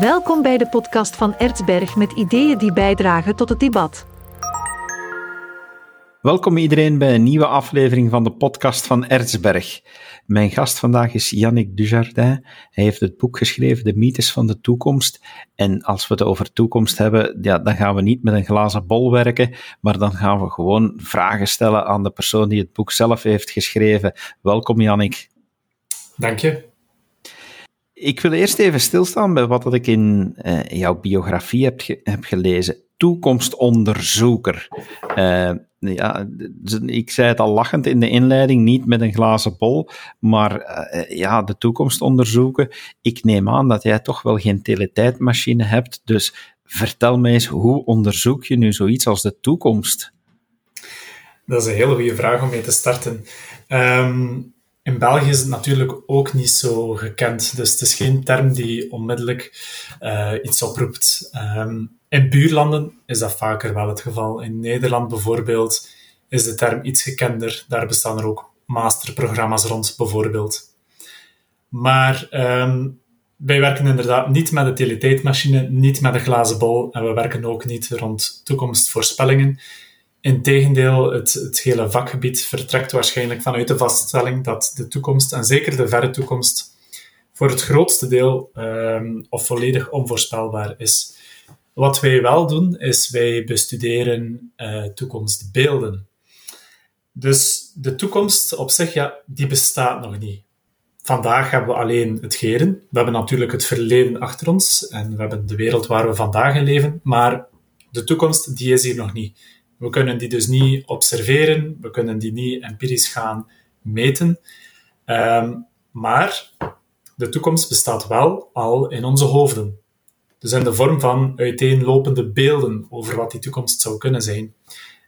Welkom bij de podcast van Ertsberg met ideeën die bijdragen tot het debat. Welkom iedereen bij een nieuwe aflevering van de podcast van Ertsberg. Mijn gast vandaag is Yannick Dujardin. Hij heeft het boek geschreven, De Mythes van de Toekomst. En als we het over toekomst hebben, ja, dan gaan we niet met een glazen bol werken, maar dan gaan we gewoon vragen stellen aan de persoon die het boek zelf heeft geschreven. Welkom Yannick. Dank je. Ik wil eerst even stilstaan bij wat ik in uh, jouw biografie heb, heb gelezen. Toekomstonderzoeker. Uh, ja, ik zei het al lachend in de inleiding, niet met een glazen bol, maar uh, ja, de toekomst onderzoeken. Ik neem aan dat jij toch wel geen teletijdmachine hebt, dus vertel mij eens, hoe onderzoek je nu zoiets als de toekomst? Dat is een hele goede vraag om mee te starten. Um, in België is het natuurlijk ook niet zo gekend, dus het is geen term die onmiddellijk uh, iets oproept. Um, in buurlanden is dat vaker wel het geval. In Nederland bijvoorbeeld is de term iets gekender. Daar bestaan er ook masterprogramma's rond, bijvoorbeeld. Maar um, wij werken inderdaad niet met de teletijdmachine, niet met een glazen bol en we werken ook niet rond toekomstvoorspellingen. Integendeel, het, het hele vakgebied vertrekt waarschijnlijk vanuit de vaststelling dat de toekomst, en zeker de verre toekomst, voor het grootste deel um, of volledig onvoorspelbaar is. Wat wij wel doen, is wij bestuderen uh, toekomstbeelden. Dus de toekomst op zich, ja, die bestaat nog niet. Vandaag hebben we alleen het heden. We hebben natuurlijk het verleden achter ons en we hebben de wereld waar we vandaag in leven, maar de toekomst, die is hier nog niet. We kunnen die dus niet observeren, we kunnen die niet empirisch gaan meten. Um, maar de toekomst bestaat wel al in onze hoofden. Dus in de vorm van uiteenlopende beelden over wat die toekomst zou kunnen zijn.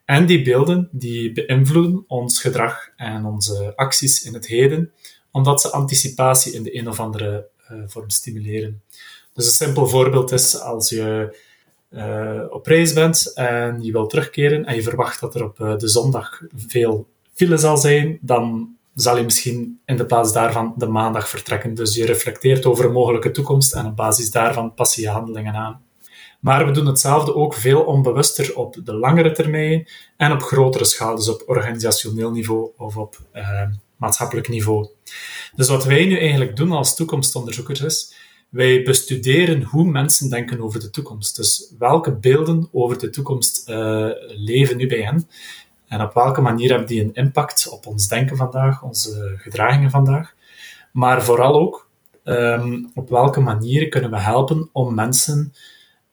En die beelden die beïnvloeden ons gedrag en onze acties in het heden, omdat ze anticipatie in de een of andere uh, vorm stimuleren. Dus een simpel voorbeeld is als je uh, op reis bent en je wilt terugkeren en je verwacht dat er op uh, de zondag veel file zal zijn, dan zal je misschien in de plaats daarvan de maandag vertrekken. Dus je reflecteert over een mogelijke toekomst en op basis daarvan pas je handelingen aan. Maar we doen hetzelfde ook veel onbewuster op de langere termijn en op grotere schaal, dus op organisationeel niveau of op uh, maatschappelijk niveau. Dus wat wij nu eigenlijk doen als toekomstonderzoekers is, wij bestuderen hoe mensen denken over de toekomst. Dus welke beelden over de toekomst uh, leven nu bij hen en op welke manier hebben die een impact op ons denken vandaag, onze gedragingen vandaag. Maar vooral ook um, op welke manieren kunnen we helpen om mensen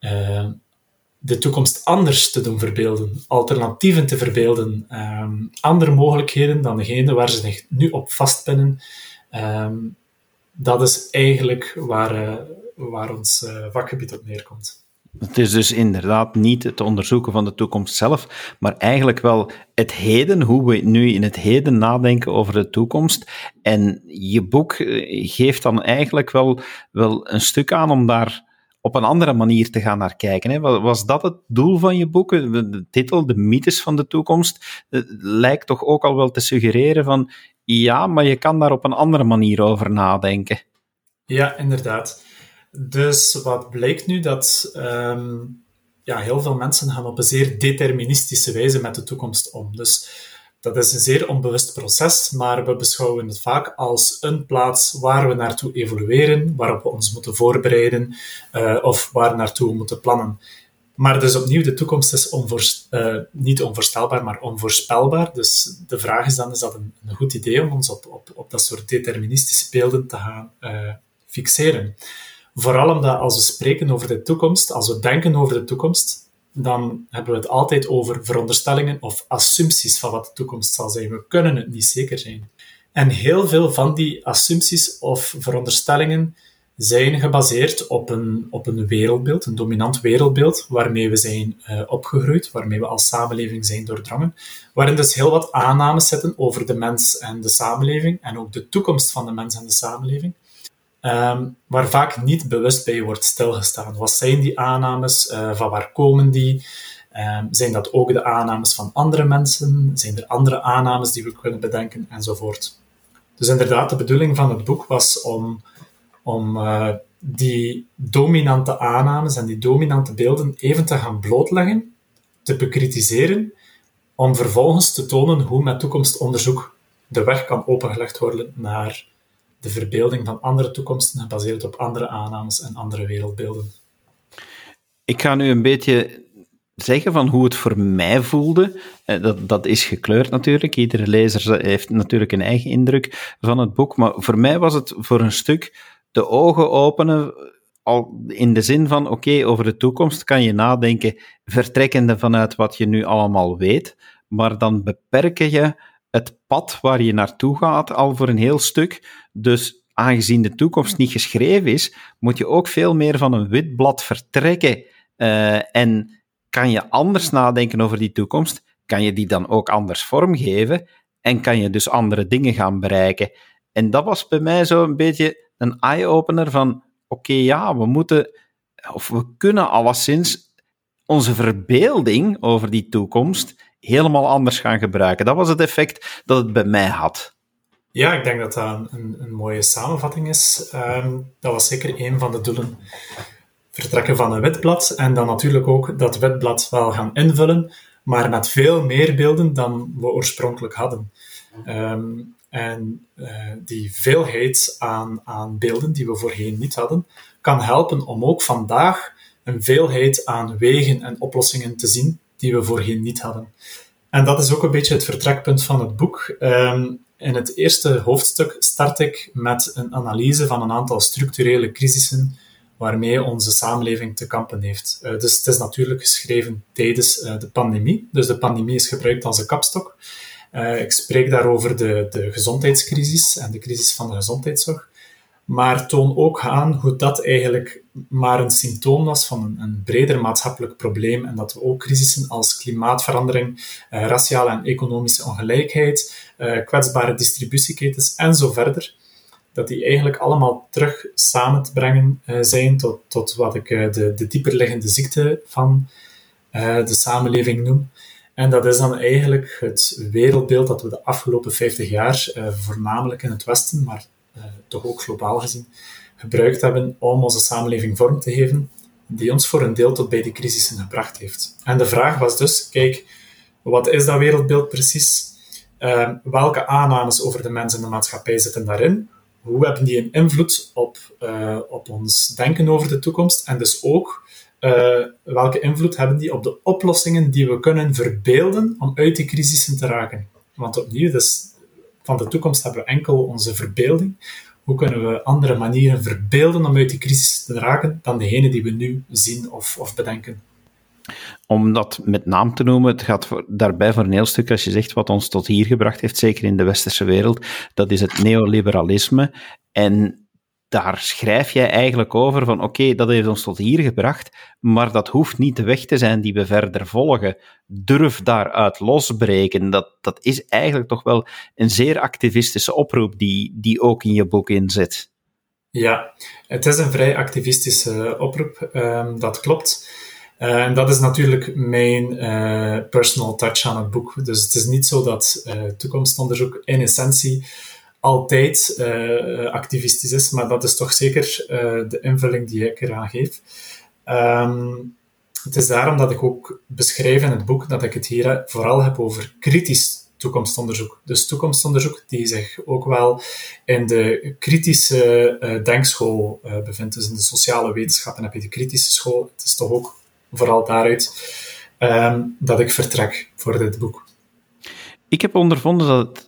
uh, de toekomst anders te doen verbeelden, alternatieven te verbeelden, um, andere mogelijkheden dan degene waar ze zich nu op vastpinnen. Um, dat is eigenlijk waar, uh, waar ons uh, vakgebied op neerkomt. Het is dus inderdaad niet het onderzoeken van de toekomst zelf, maar eigenlijk wel het heden, hoe we nu in het heden nadenken over de toekomst. En je boek eh, geeft dan eigenlijk wel, wel een stuk aan om daar op een andere manier te gaan naar kijken. Hè? Was dat het doel van je boek? De titel, De mythes van de toekomst, lijkt toch ook al wel te suggereren van ja, maar je kan daar op een andere manier over nadenken. Ja, inderdaad. Dus wat blijkt nu? Dat um, ja, heel veel mensen gaan op een zeer deterministische wijze met de toekomst om. Dus dat is een zeer onbewust proces, maar we beschouwen het vaak als een plaats waar we naartoe evolueren, waarop we ons moeten voorbereiden uh, of waar naartoe we moeten plannen. Maar dus opnieuw, de toekomst is uh, niet onvoorstelbaar, maar onvoorspelbaar. Dus de vraag is dan, is dat een, een goed idee om ons op, op, op dat soort deterministische beelden te gaan uh, fixeren? Vooral omdat als we spreken over de toekomst, als we denken over de toekomst, dan hebben we het altijd over veronderstellingen of assumpties van wat de toekomst zal zijn. We kunnen het niet zeker zijn. En heel veel van die assumpties of veronderstellingen zijn gebaseerd op een, op een wereldbeeld, een dominant wereldbeeld, waarmee we zijn uh, opgegroeid, waarmee we als samenleving zijn doordrongen, waarin dus heel wat aannames zitten over de mens en de samenleving en ook de toekomst van de mens en de samenleving um, waar vaak niet bewust bij wordt stilgestaan. Wat zijn die aannames? Uh, van waar komen die? Um, zijn dat ook de aannames van andere mensen? Zijn er andere aannames die we kunnen bedenken? Enzovoort. Dus inderdaad, de bedoeling van het boek was om, om uh, die dominante aannames en die dominante beelden even te gaan blootleggen, te bekritiseren, om vervolgens te tonen hoe met toekomstonderzoek de weg kan opengelegd worden naar de verbeelding van andere toekomsten gebaseerd op andere aannames en andere wereldbeelden. Ik ga nu een beetje zeggen van hoe het voor mij voelde. Eh, dat, dat is gekleurd natuurlijk. Iedere lezer heeft natuurlijk een eigen indruk van het boek. Maar voor mij was het voor een stuk de ogen openen. Al in de zin van: oké, over de toekomst kan je nadenken, vertrekkende vanuit wat je nu allemaal weet. Maar dan beperken je het pad waar je naartoe gaat al voor een heel stuk. Dus aangezien de toekomst niet geschreven is, moet je ook veel meer van een wit blad vertrekken. Uh, en kan je anders nadenken over die toekomst? Kan je die dan ook anders vormgeven? En kan je dus andere dingen gaan bereiken? En dat was bij mij zo een beetje een eye-opener van: oké, ja, we moeten, of we kunnen alleszins onze verbeelding over die toekomst helemaal anders gaan gebruiken. Dat was het effect dat het bij mij had. Ja, ik denk dat dat een, een mooie samenvatting is. Um, dat was zeker een van de doelen vertrekken van een witblad en dan natuurlijk ook dat witblad wel gaan invullen, maar met veel meer beelden dan we oorspronkelijk hadden. Um, en uh, die veelheid aan, beelden die we voorheen niet hadden, kan helpen om ook vandaag een veelheid aan wegen en oplossingen te zien die we voorheen niet hadden. En dat is ook een beetje het vertrekpunt van het boek. Um, in het eerste hoofdstuk start ik met een analyse van een aantal structurele crisissen waarmee onze samenleving te kampen heeft. Uh, dus het is natuurlijk geschreven tijdens uh, de pandemie. Dus de pandemie is gebruikt als een kapstok. Uh, ik spreek daarover de, de gezondheidscrisis en de crisis van de gezondheidszorg. Maar toon ook aan hoe dat eigenlijk maar een symptoom was van een, een breder maatschappelijk probleem en dat we ook crisissen als klimaatverandering, raciale en economische ongelijkheid, kwetsbare distributieketens en zo verder, dat die eigenlijk allemaal terug samen te brengen uh, zijn tot, tot wat ik de, de dieperliggende ziekte van de samenleving noem. En dat is dan eigenlijk het wereldbeeld dat we de afgelopen 50 jaar, voornamelijk in het Westen, maar toch ook globaal gezien, gebruikt hebben om onze samenleving vorm te geven, die ons voor een deel tot bij die crisissen gebracht heeft. En de vraag was dus, kijk, wat is dat wereldbeeld precies? welke aannames over de mensen en de maatschappij zitten daarin? hoe hebben die een invloed op, uh, op ons denken over de toekomst? En dus ook, uh, welke invloed hebben die op de oplossingen die we kunnen verbeelden om uit die crisissen te raken? Want opnieuw, dus van de toekomst hebben we enkel onze verbeelding. Hoe kunnen we andere manieren verbeelden om uit die crisis te raken dan degene die we nu zien of, of bedenken? Om dat met naam te noemen, het gaat daarbij voor een heel stuk, als je zegt wat ons tot hier gebracht heeft, zeker in de westerse wereld, dat is het neoliberalisme. En daar schrijf jij eigenlijk over van oké, dat heeft ons tot hier gebracht, maar dat hoeft niet de weg te zijn die we verder volgen. Durf daaruit losbreken. Dat, dat is eigenlijk toch wel een zeer activistische oproep die, die ook in je boek inzet. Ja, het is een vrij activistische oproep, um, dat klopt. Uh, en dat is natuurlijk mijn uh, personal touch aan het boek. Dus het is niet zo dat uh, toekomstonderzoek in essentie altijd activistisch is, maar dat is toch zeker de invulling die ik eraan geef. Um, het is daarom dat ik ook beschrijf in het boek dat ik het hier vooral heb over kritisch toekomstonderzoek. Dus toekomstonderzoek die zich ook wel in de kritische denkschool bevindt. Dus in de sociale wetenschappen heb je de kritische school. Het is toch ook vooral daaruit um, dat ik vertrek voor dit boek. Ik heb ondervonden dat het eh,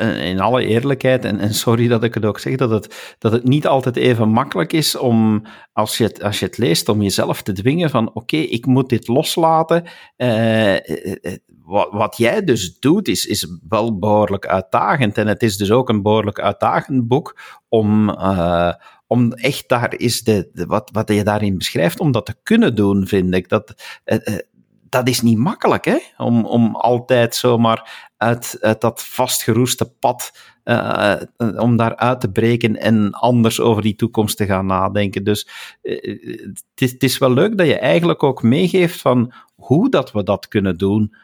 in alle eerlijkheid, en, en, sorry dat ik het ook zeg, dat het, dat het niet altijd even makkelijk is om, als je het, als je het leest, om jezelf te dwingen van oké, ik moet dit loslaten. Uh, wat, wat jij dus doet, is, is wel behoorlijk uitdagend. En het is dus ook een behoorlijk uitdagend boek om, om echt daar is de, wat, wat je daarin beschrijft, om dat te kunnen doen, vind ik. Dat, dat is niet makkelijk, hè? Om, om altijd zomaar uit, uit dat vastgeroeste pad, uh, om daar uit te breken en anders over die toekomst te gaan nadenken. Dus het is, is, wel leuk dat je eigenlijk ook meegeeft van hoe dat we dat kunnen doen.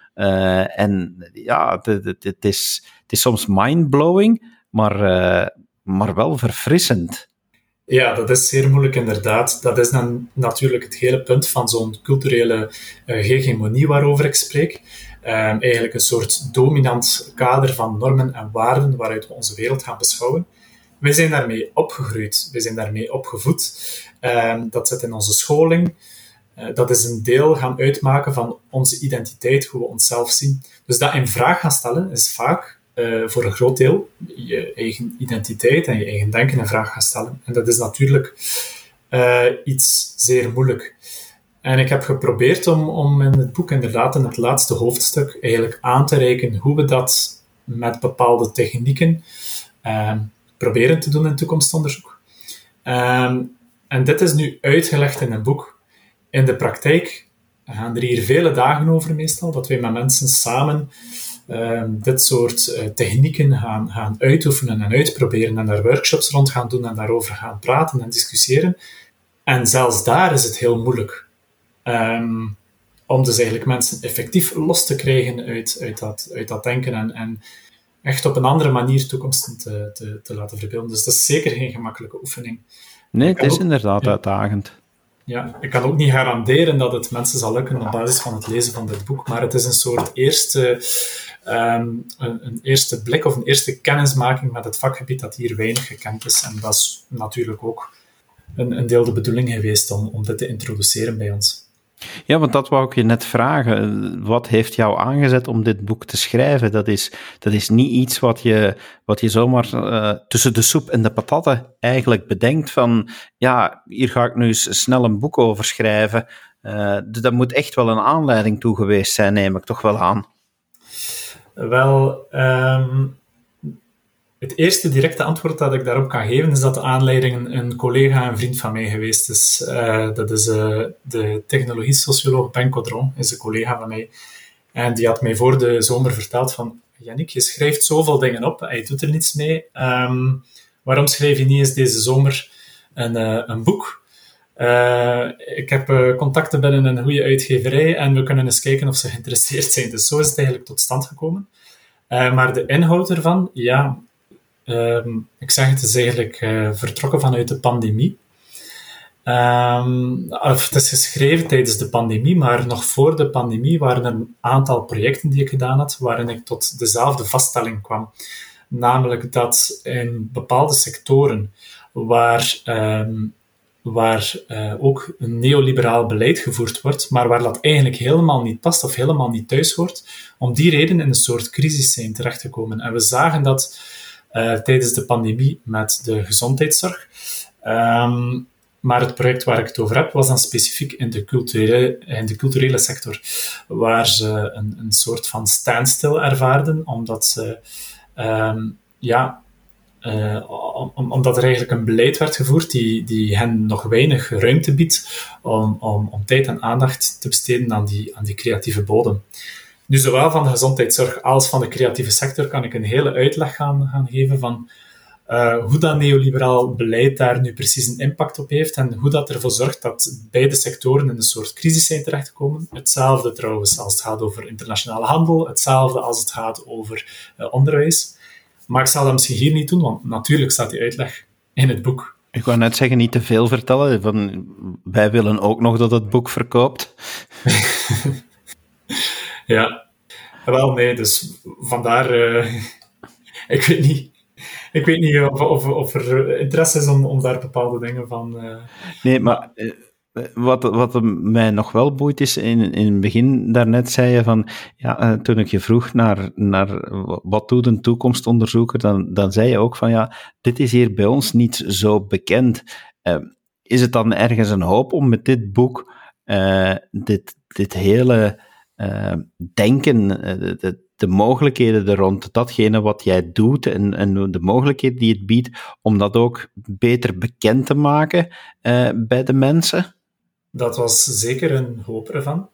en ja, het, is, is soms mindblowing, maar, maar wel verfrissend. Ja, dat is zeer moeilijk inderdaad. Dat is dan natuurlijk het hele punt van zo'n culturele hegemonie waarover ik spreek. Um, eigenlijk een soort dominant kader van normen en waarden waaruit we onze wereld gaan beschouwen. Wij zijn daarmee opgegroeid, wij zijn daarmee opgevoed. Um, dat zit in onze scholing. Uh, dat is een deel gaan uitmaken van onze identiteit, hoe we onszelf zien. Dus dat in vraag gaan stellen is vaak uh, voor een groot deel je eigen identiteit en je eigen denken in vraag gaan stellen. En dat is natuurlijk uh, iets zeer moeilijk. En ik heb geprobeerd om, om in het boek inderdaad in het laatste hoofdstuk eigenlijk aan te reiken hoe we dat met bepaalde technieken uh, proberen te doen in toekomstonderzoek. Um, en dit is nu uitgelegd in een boek. In de praktijk gaan er hier vele dagen over meestal, dat wij met mensen samen um, dit soort uh, technieken gaan, gaan uitoefenen en uitproberen en daar workshops rond gaan doen en daarover gaan praten en discussiëren. En zelfs daar is het heel moeilijk. Um, om dus eigenlijk mensen effectief los te krijgen uit, uit, dat, uit dat denken en, en echt op een andere manier toekomsten te, te, te laten verbeelden. Dus dat is zeker geen gemakkelijke oefening. Nee, het is inderdaad ja. uitdagend. Ja, ik kan ook niet garanderen dat het mensen zal lukken op basis van het lezen van dit boek, maar het is een soort eerste, um, een, een, eerste blik of een eerste kennismaking met het vakgebied dat hier weinig gekend is. En dat is natuurlijk ook een, een deel de bedoeling geweest om, om dit te introduceren bij ons. Ja, want dat wou ik je net vragen. Wat heeft jou aangezet om dit boek te schrijven? Dat is, dat is niet iets wat je, wat je zomaar uh, tussen de soep en de patatten eigenlijk bedenkt van, ja, hier ga ik nu snel een boek over schrijven. Uh, dat moet echt wel een aanleiding toe geweest zijn, neem ik toch wel aan. Wel, um, het eerste directe antwoord dat ik daarop kan geven is dat de aanleiding een, collega en vriend van mij geweest is. Uh, dat is uh, de technologie-socioloog Ben Codron, is een collega van mij. En die had mij voor de zomer verteld van, Yannick, je schrijft zoveel dingen op en je doet er niets mee. Um, waarom schrijf je niet eens deze zomer een, uh, een boek? ik heb contacten binnen een goede uitgeverij en we kunnen eens kijken of ze geïnteresseerd zijn. Dus zo is het eigenlijk tot stand gekomen. maar de inhoud ervan, ja, Um, ik zeg het is eigenlijk uh, vertrokken vanuit de pandemie. Um, of het is geschreven tijdens de pandemie, maar nog voor de pandemie waren er een aantal projecten die ik gedaan had, waarin ik tot dezelfde vaststelling kwam. Namelijk dat in bepaalde sectoren waar, um, waar uh, ook een neoliberaal beleid gevoerd wordt, maar waar dat eigenlijk helemaal niet past of helemaal niet thuis hoort, om die reden in een soort crisis zijn terechtgekomen. En we zagen dat tijdens de pandemie met de gezondheidszorg. Um, maar het project waar ik het over heb, was dan specifiek in de culturele, in de culturele sector, waar ze een, een soort van standstill ervaarden, omdat ze, um, ja, om, omdat er eigenlijk een beleid werd gevoerd die, die hen nog weinig ruimte biedt om, om, om tijd en aandacht te besteden aan die, aan die creatieve bodem. Nu, zowel van de gezondheidszorg als van de creatieve sector kan ik een hele uitleg gaan, gaan geven van uh, hoe dat neoliberaal beleid daar nu precies een impact op heeft en hoe dat ervoor zorgt dat beide sectoren in een soort crisis zijn terechtgekomen. Hetzelfde trouwens als het gaat over internationale handel, hetzelfde als het gaat over uh, onderwijs. Maar ik zal dat misschien hier niet doen, want natuurlijk staat die uitleg in het boek. Ik wou net zeggen, niet te veel vertellen. Van, wij willen ook nog dat het boek verkoopt. Ja, wel nee, dus vandaar, uh, ik weet niet. Ik weet niet of, of, of er interesse is om, om daar bepaalde dingen van. Uh, nee, maar uh, wat, wat mij nog wel boeit is, in, in het begin daarnet zei je van, ja, toen ik je vroeg naar, naar wat doet een toekomstonderzoeker, dan, dan zei je ook van, ja, dit is hier bij ons niet zo bekend. is het dan ergens een hoop om met dit boek dit, dit hele uh, denken, eh, de, de, mogelijkheden er rond, datgene wat jij doet en, en de mogelijkheden die het biedt, om dat ook beter bekend te maken uh, bij de mensen? Dat was zeker een hoop ervan.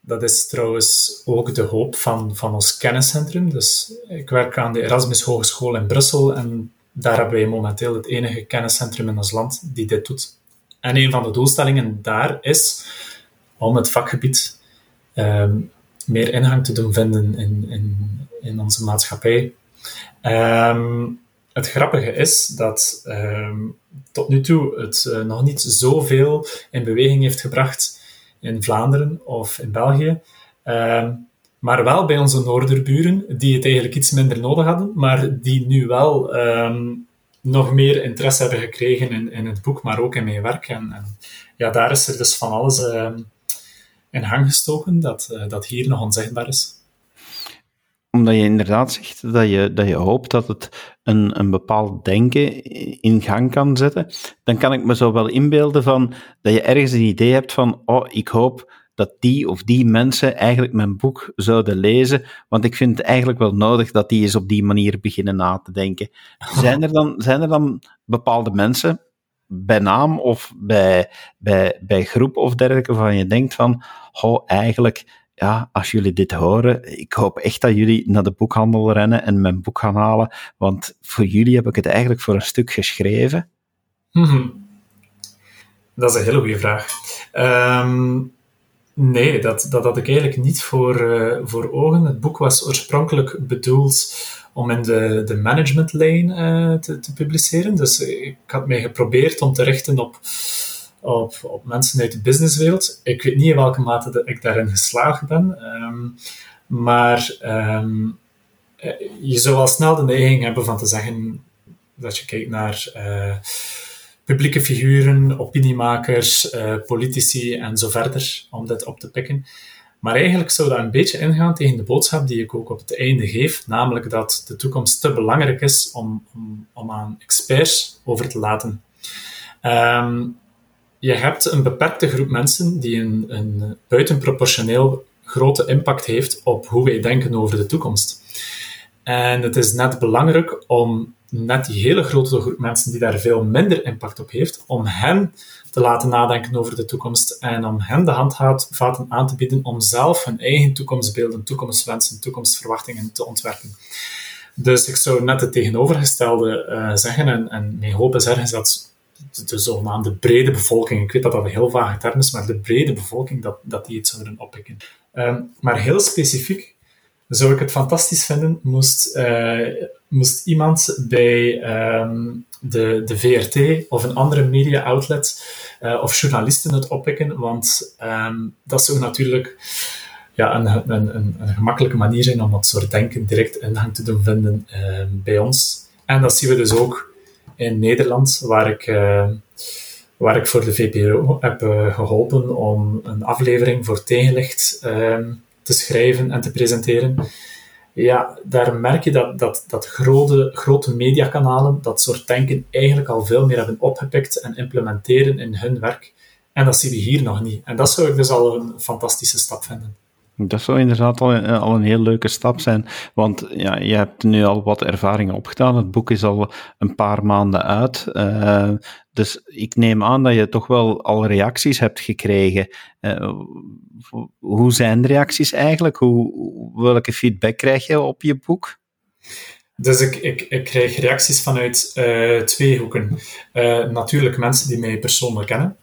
Dat is trouwens ook de hoop van, van ons kenniscentrum. Dus ik werk aan de Erasmus Hogeschool in Brussel en daar hebben wij momenteel het enige kenniscentrum in ons land die dit doet. En een van de doelstellingen daar is om het vakgebied um, meer ingang te doen vinden in, in, in onze maatschappij. Um, het grappige is dat ehm, tot nu toe het nog niet zoveel in beweging heeft gebracht in Vlaanderen of in België. Ehm, maar wel bij onze noorderburen, die het eigenlijk iets minder nodig hadden, maar die nu wel ehm, nog meer interesse hebben gekregen in, in het boek, maar ook in mijn werk. En, en ja, daar is er dus van alles in hang gestoken dat, uh, dat hier nog onzichtbaar is. Omdat je inderdaad zegt dat je, dat je hoopt dat het een, een bepaald denken in gang kan zetten, dan kan ik me zo wel inbeelden van dat je ergens een idee hebt van, oh, ik hoop dat die of die mensen eigenlijk mijn boek zouden lezen, want ik vind het eigenlijk wel nodig dat die eens op die manier beginnen na te denken. Zijn er dan, zijn er dan bepaalde mensen, bij naam of bij, bij, bij groep of dergelijke, waarvan je denkt van, oh, eigenlijk, ja, als jullie dit horen, ik hoop echt dat jullie naar de boekhandel rennen en mijn boek gaan halen, want voor jullie heb ik het eigenlijk voor een stuk geschreven. Mm Dat is een hele goede vraag. Um, Nee, dat, dat had ik eigenlijk niet voor, uh, voor ogen. Het boek was oorspronkelijk bedoeld om in de, de management lane uh, te, te, publiceren. Dus ik had mij geprobeerd om te richten op, op, op mensen uit de businesswereld. Ik weet niet in welke mate ik daarin geslaagd ben. Um, maar um, je zou wel snel de neiging hebben van te zeggen dat je kijkt naar... Publieke figuren, opiniemakers, politici en zo verder, om dit op te pikken. Maar eigenlijk zou dat een beetje ingaan tegen de boodschap die ik ook op het einde geef, namelijk dat de toekomst te belangrijk is om, om, om aan experts over te laten. Um, je hebt een beperkte groep mensen die een, een buitenproportioneel grote impact heeft op hoe wij denken over de toekomst. En het is net belangrijk om net die hele grote groep mensen die daar veel minder impact op heeft, om hen te laten nadenken over de toekomst en om hen de handvaten aan te bieden om zelf hun eigen toekomstbeelden, toekomstwensen, toekomstverwachtingen te ontwerpen. Dus ik zou net het tegenovergestelde uh, zeggen en, en mijn hoop ergens dat de, de, zogenaamde brede bevolking, ik weet dat dat een heel vage term is, maar de brede bevolking, dat, dat die het zouden oppikken. Um, maar heel specifiek zou ik het fantastisch vinden moest, uh, moest iemand bij um, de, de VRT of een andere media outlet uh, of journalisten het oppikken, want um, dat zou natuurlijk ja, een, een, een, gemakkelijke manier zijn om dat soort denken direct ingang te doen vinden uh, bij ons. En dat zien we dus ook in Nederland, waar ik, uh, waar ik voor de VPRO heb geholpen om een aflevering voor tegenlicht te schrijven en te presenteren. Ja, daar merk je dat, dat, dat grote, grote mediakanalen dat soort denken eigenlijk al veel meer hebben opgepikt en implementeren in hun werk. En dat zien we hier nog niet. En dat zou ik dus al een fantastische stap vinden. Dat zou inderdaad al een, al een heel leuke stap zijn, want ja, je hebt nu al wat ervaringen opgedaan. Het boek is al een paar maanden uit. Uh, dus ik neem aan dat je toch wel al reacties hebt gekregen. Uh, hoe zijn de reacties eigenlijk? Hoe, welke feedback krijg je op je boek? Dus ik, ik, ik krijg reacties vanuit twee hoeken. natuurlijk mensen die mij persoonlijk kennen.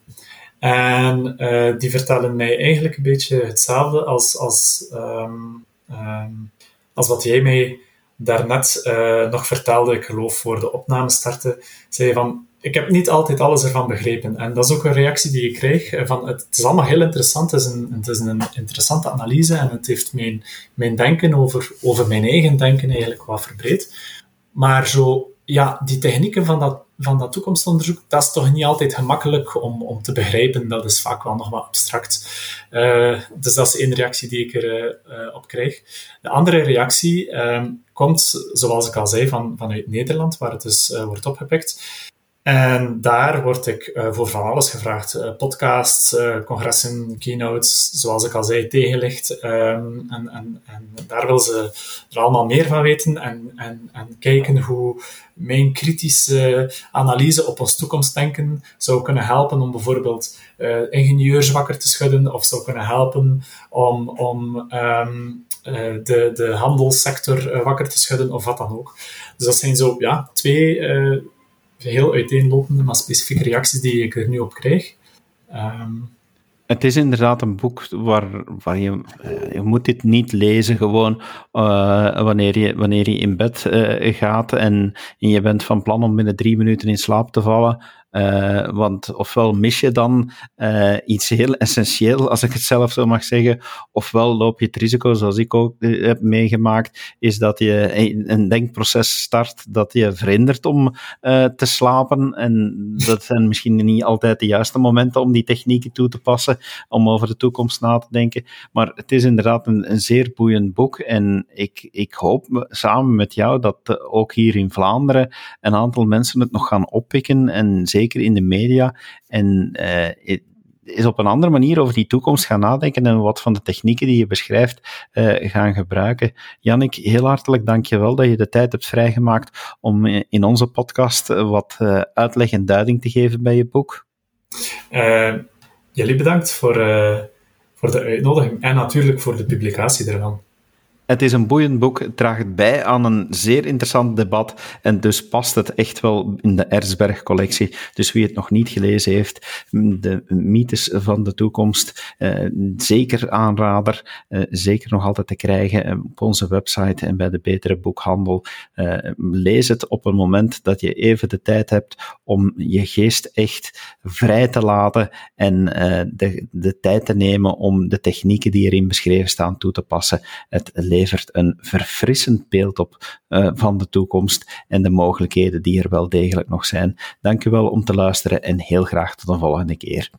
En uh, die vertellen mij eigenlijk een beetje hetzelfde als, als, um, um, als wat jij mij daarnet uh, nog vertelde, ik geloof voor de opname starten, zei van, ik heb niet altijd alles ervan begrepen. En dat is ook een reactie die ik krijg. Van, het, is allemaal heel interessant, het is, een, het is een interessante analyse en het heeft mijn, mijn denken over, over mijn eigen denken eigenlijk wat verbreed. Maar zo, ja, die technieken van dat van dat toekomstonderzoek, dat is toch niet altijd gemakkelijk om, om te begrijpen. Dat is vaak wel nog wat abstract. Uh, dus dat is één reactie die ik erop uh, op krijg. De andere reactie uh, komt, zoals ik al zei, van, vanuit Nederland, waar het dus uh, wordt opgepikt. En daar word ik uh, voor van alles gevraagd. Uh, podcasts, uh, congressen, keynotes, zoals ik al zei, tegenlicht. Um, en, en, en daar wil ze er allemaal meer van weten en, en, en kijken hoe mijn kritische analyse op ons toekomstdenken zou kunnen helpen om bijvoorbeeld ingenieurs wakker te schudden of zou kunnen helpen om, om um, de, de handelssector wakker te schudden of wat dan ook. Dus dat zijn zo ja, twee heel uiteenlopende, maar specifieke reacties die ik er nu op krijg. Um, Het is inderdaad een boek waar, waar je, je moet dit niet lezen gewoon uh, wanneer, je, wanneer je in bed uh, gaat en, en je bent van plan om binnen drie minuten in slaap te vallen. Uh, want ofwel mis je dan uh, iets heel essentieel, als ik het zelf zo mag zeggen, ofwel loop je het risico, zoals ik ook uh, heb meegemaakt, is dat je een denkproces start dat je verhindert om te slapen. En dat zijn misschien niet altijd de juiste momenten om die technieken toe te passen, om over de toekomst na te denken. Maar het is inderdaad een, een zeer boeiend boek. En ik, ik hoop samen met jou dat ook hier in Vlaanderen een aantal mensen het nog gaan oppikken en zeker zeker in de media. En uh, is op een andere manier over die toekomst gaan nadenken en wat van de technieken die je beschrijft uh, gaan gebruiken. Jannik, heel hartelijk dank je wel dat je de tijd hebt vrijgemaakt om in onze podcast wat uitleg en duiding te geven bij je boek. jullie bedankt voor, voor de uitnodiging en natuurlijk voor de publicatie ervan. Het is een boeiend boek, het draagt bij aan een zeer interessant debat en dus past het echt wel in de Erzberg-collectie. Dus wie het nog niet gelezen heeft, de mythes van de toekomst, eh, zeker aanrader, eh, zeker nog altijd te krijgen eh, op onze website en bij de betere boekhandel. Eh, lees het op een moment dat je even de tijd hebt om je geest echt vrij te laten en eh, de, de tijd te nemen om de technieken die erin beschreven staan toe te passen. Het levert een verfrissend beeld op uh, van de toekomst en de mogelijkheden die er wel degelijk nog zijn. Dank u wel om te luisteren en heel graag tot een volgende keer.